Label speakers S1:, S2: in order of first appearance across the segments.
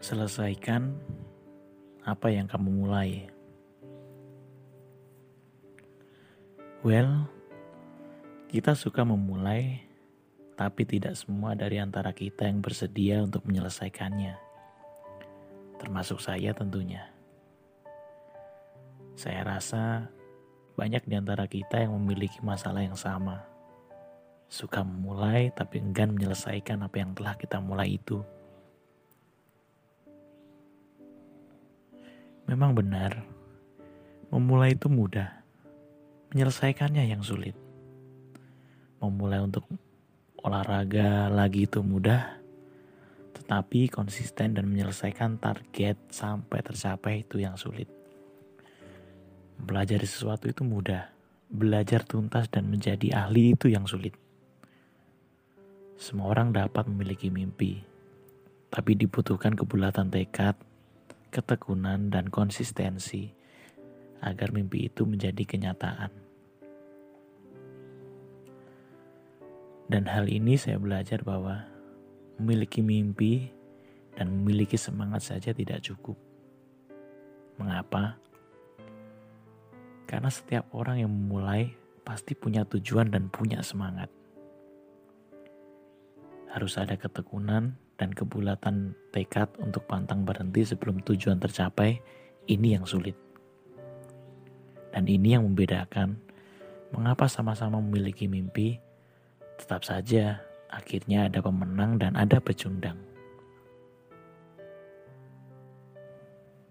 S1: Selesaikan apa yang kamu mulai. Well, kita suka memulai, tapi tidak semua dari antara kita yang bersedia untuk menyelesaikannya. Termasuk saya tentunya. Saya rasa banyak di antara kita yang memiliki masalah yang sama. Suka memulai tapi enggan menyelesaikan apa yang telah kita mulai itu. Memang benar, memulai itu mudah, menyelesaikannya yang sulit. Memulai untuk olahraga lagi itu mudah, tetapi konsisten dan menyelesaikan target sampai tercapai itu yang sulit. Belajar sesuatu itu mudah, belajar tuntas dan menjadi ahli itu yang sulit. Semua orang dapat memiliki mimpi, tapi dibutuhkan kebulatan tekad ketekunan, dan konsistensi agar mimpi itu menjadi kenyataan. Dan hal ini saya belajar bahwa memiliki mimpi dan memiliki semangat saja tidak cukup. Mengapa? Karena setiap orang yang memulai pasti punya tujuan dan punya semangat. Harus ada ketekunan, dan kebulatan tekad untuk pantang berhenti sebelum tujuan tercapai, ini yang sulit. Dan ini yang membedakan mengapa sama-sama memiliki mimpi, tetap saja akhirnya ada pemenang dan ada pecundang.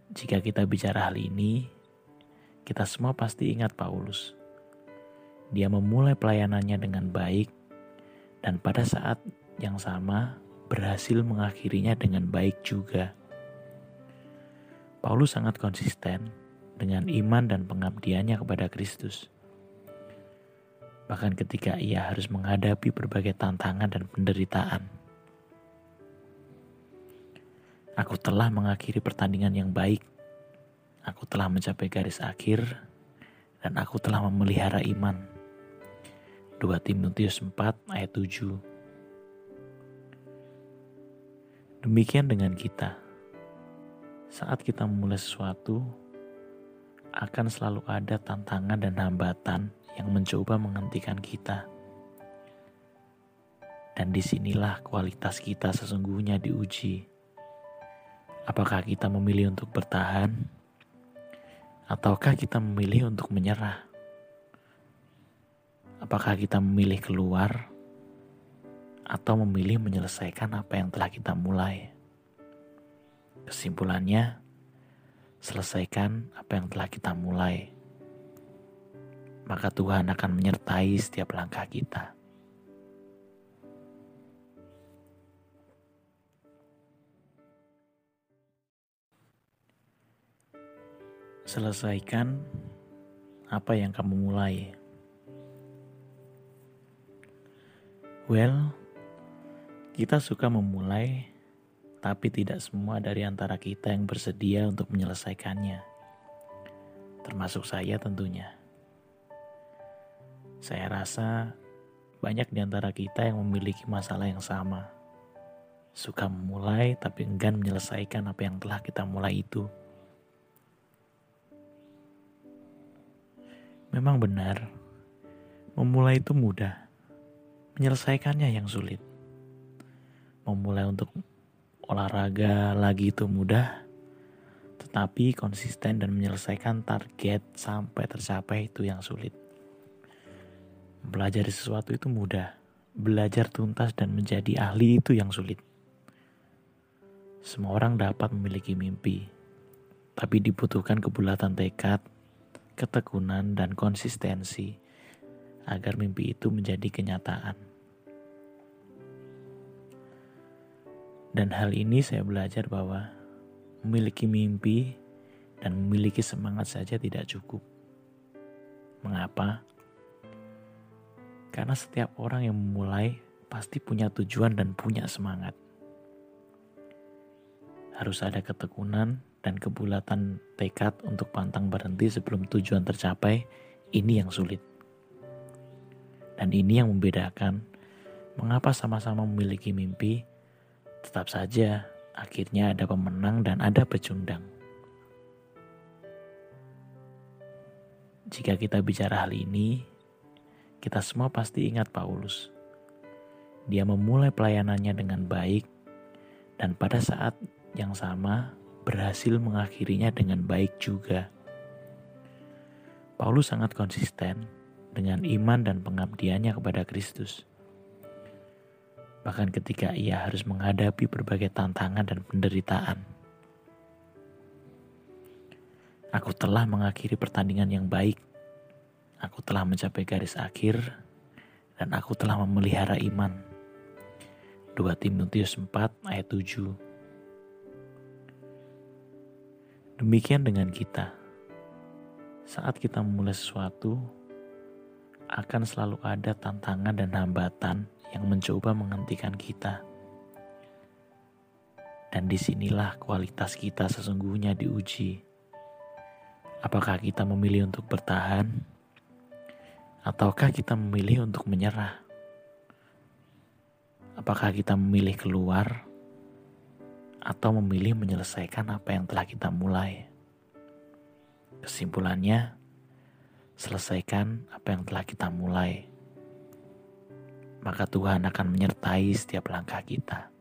S1: Jika kita bicara hal ini, kita semua pasti ingat Paulus. Dia memulai pelayanannya dengan baik, dan pada saat yang sama berhasil mengakhirinya dengan baik juga. Paulus sangat konsisten dengan iman dan pengabdiannya kepada Kristus. Bahkan ketika ia harus menghadapi berbagai tantangan dan penderitaan. Aku telah mengakhiri pertandingan yang baik. Aku telah mencapai garis akhir dan aku telah memelihara iman. 2 Timotius 4 ayat 7 Demikian dengan kita. Saat kita memulai sesuatu, akan selalu ada tantangan dan hambatan yang mencoba menghentikan kita. Dan di sinilah kualitas kita sesungguhnya diuji. Apakah kita memilih untuk bertahan, ataukah kita memilih untuk menyerah? Apakah kita memilih keluar, atau memilih menyelesaikan apa yang telah kita mulai. Kesimpulannya, selesaikan apa yang telah kita mulai. Maka Tuhan akan menyertai setiap langkah kita. Selesaikan apa yang kamu mulai. Well, kita suka memulai, tapi tidak semua dari antara kita yang bersedia untuk menyelesaikannya. Termasuk saya tentunya. Saya rasa banyak di antara kita yang memiliki masalah yang sama. Suka memulai tapi enggan menyelesaikan apa yang telah kita mulai itu. Memang benar, memulai itu mudah, menyelesaikannya yang sulit memulai untuk olahraga lagi itu mudah, tetapi konsisten dan menyelesaikan target sampai tercapai itu yang sulit. Belajar sesuatu itu mudah, belajar tuntas dan menjadi ahli itu yang sulit. Semua orang dapat memiliki mimpi, tapi dibutuhkan kebulatan tekad, ketekunan, dan konsistensi agar mimpi itu menjadi kenyataan. Dan hal ini saya belajar bahwa memiliki mimpi dan memiliki semangat saja tidak cukup. Mengapa? Karena setiap orang yang memulai pasti punya tujuan dan punya semangat. Harus ada ketekunan dan kebulatan tekad untuk pantang berhenti sebelum tujuan tercapai, ini yang sulit. Dan ini yang membedakan mengapa sama-sama memiliki mimpi tetap saja akhirnya ada pemenang dan ada pecundang. Jika kita bicara hal ini, kita semua pasti ingat Paulus. Dia memulai pelayanannya dengan baik, dan pada saat yang sama berhasil mengakhirinya dengan baik juga. Paulus sangat konsisten dengan iman dan pengabdiannya kepada Kristus. Bahkan ketika ia harus menghadapi berbagai tantangan dan penderitaan. Aku telah mengakhiri pertandingan yang baik. Aku telah mencapai garis akhir dan aku telah memelihara iman. 2 Timotius 4 ayat 7 Demikian dengan kita. Saat kita memulai sesuatu, akan selalu ada tantangan dan hambatan yang mencoba menghentikan kita. Dan di sinilah kualitas kita sesungguhnya diuji Apakah kita memilih untuk bertahan, ataukah kita memilih untuk menyerah? Apakah kita memilih keluar, atau memilih menyelesaikan apa yang telah kita mulai? Kesimpulannya, selesaikan apa yang telah kita mulai, maka Tuhan akan menyertai setiap langkah kita.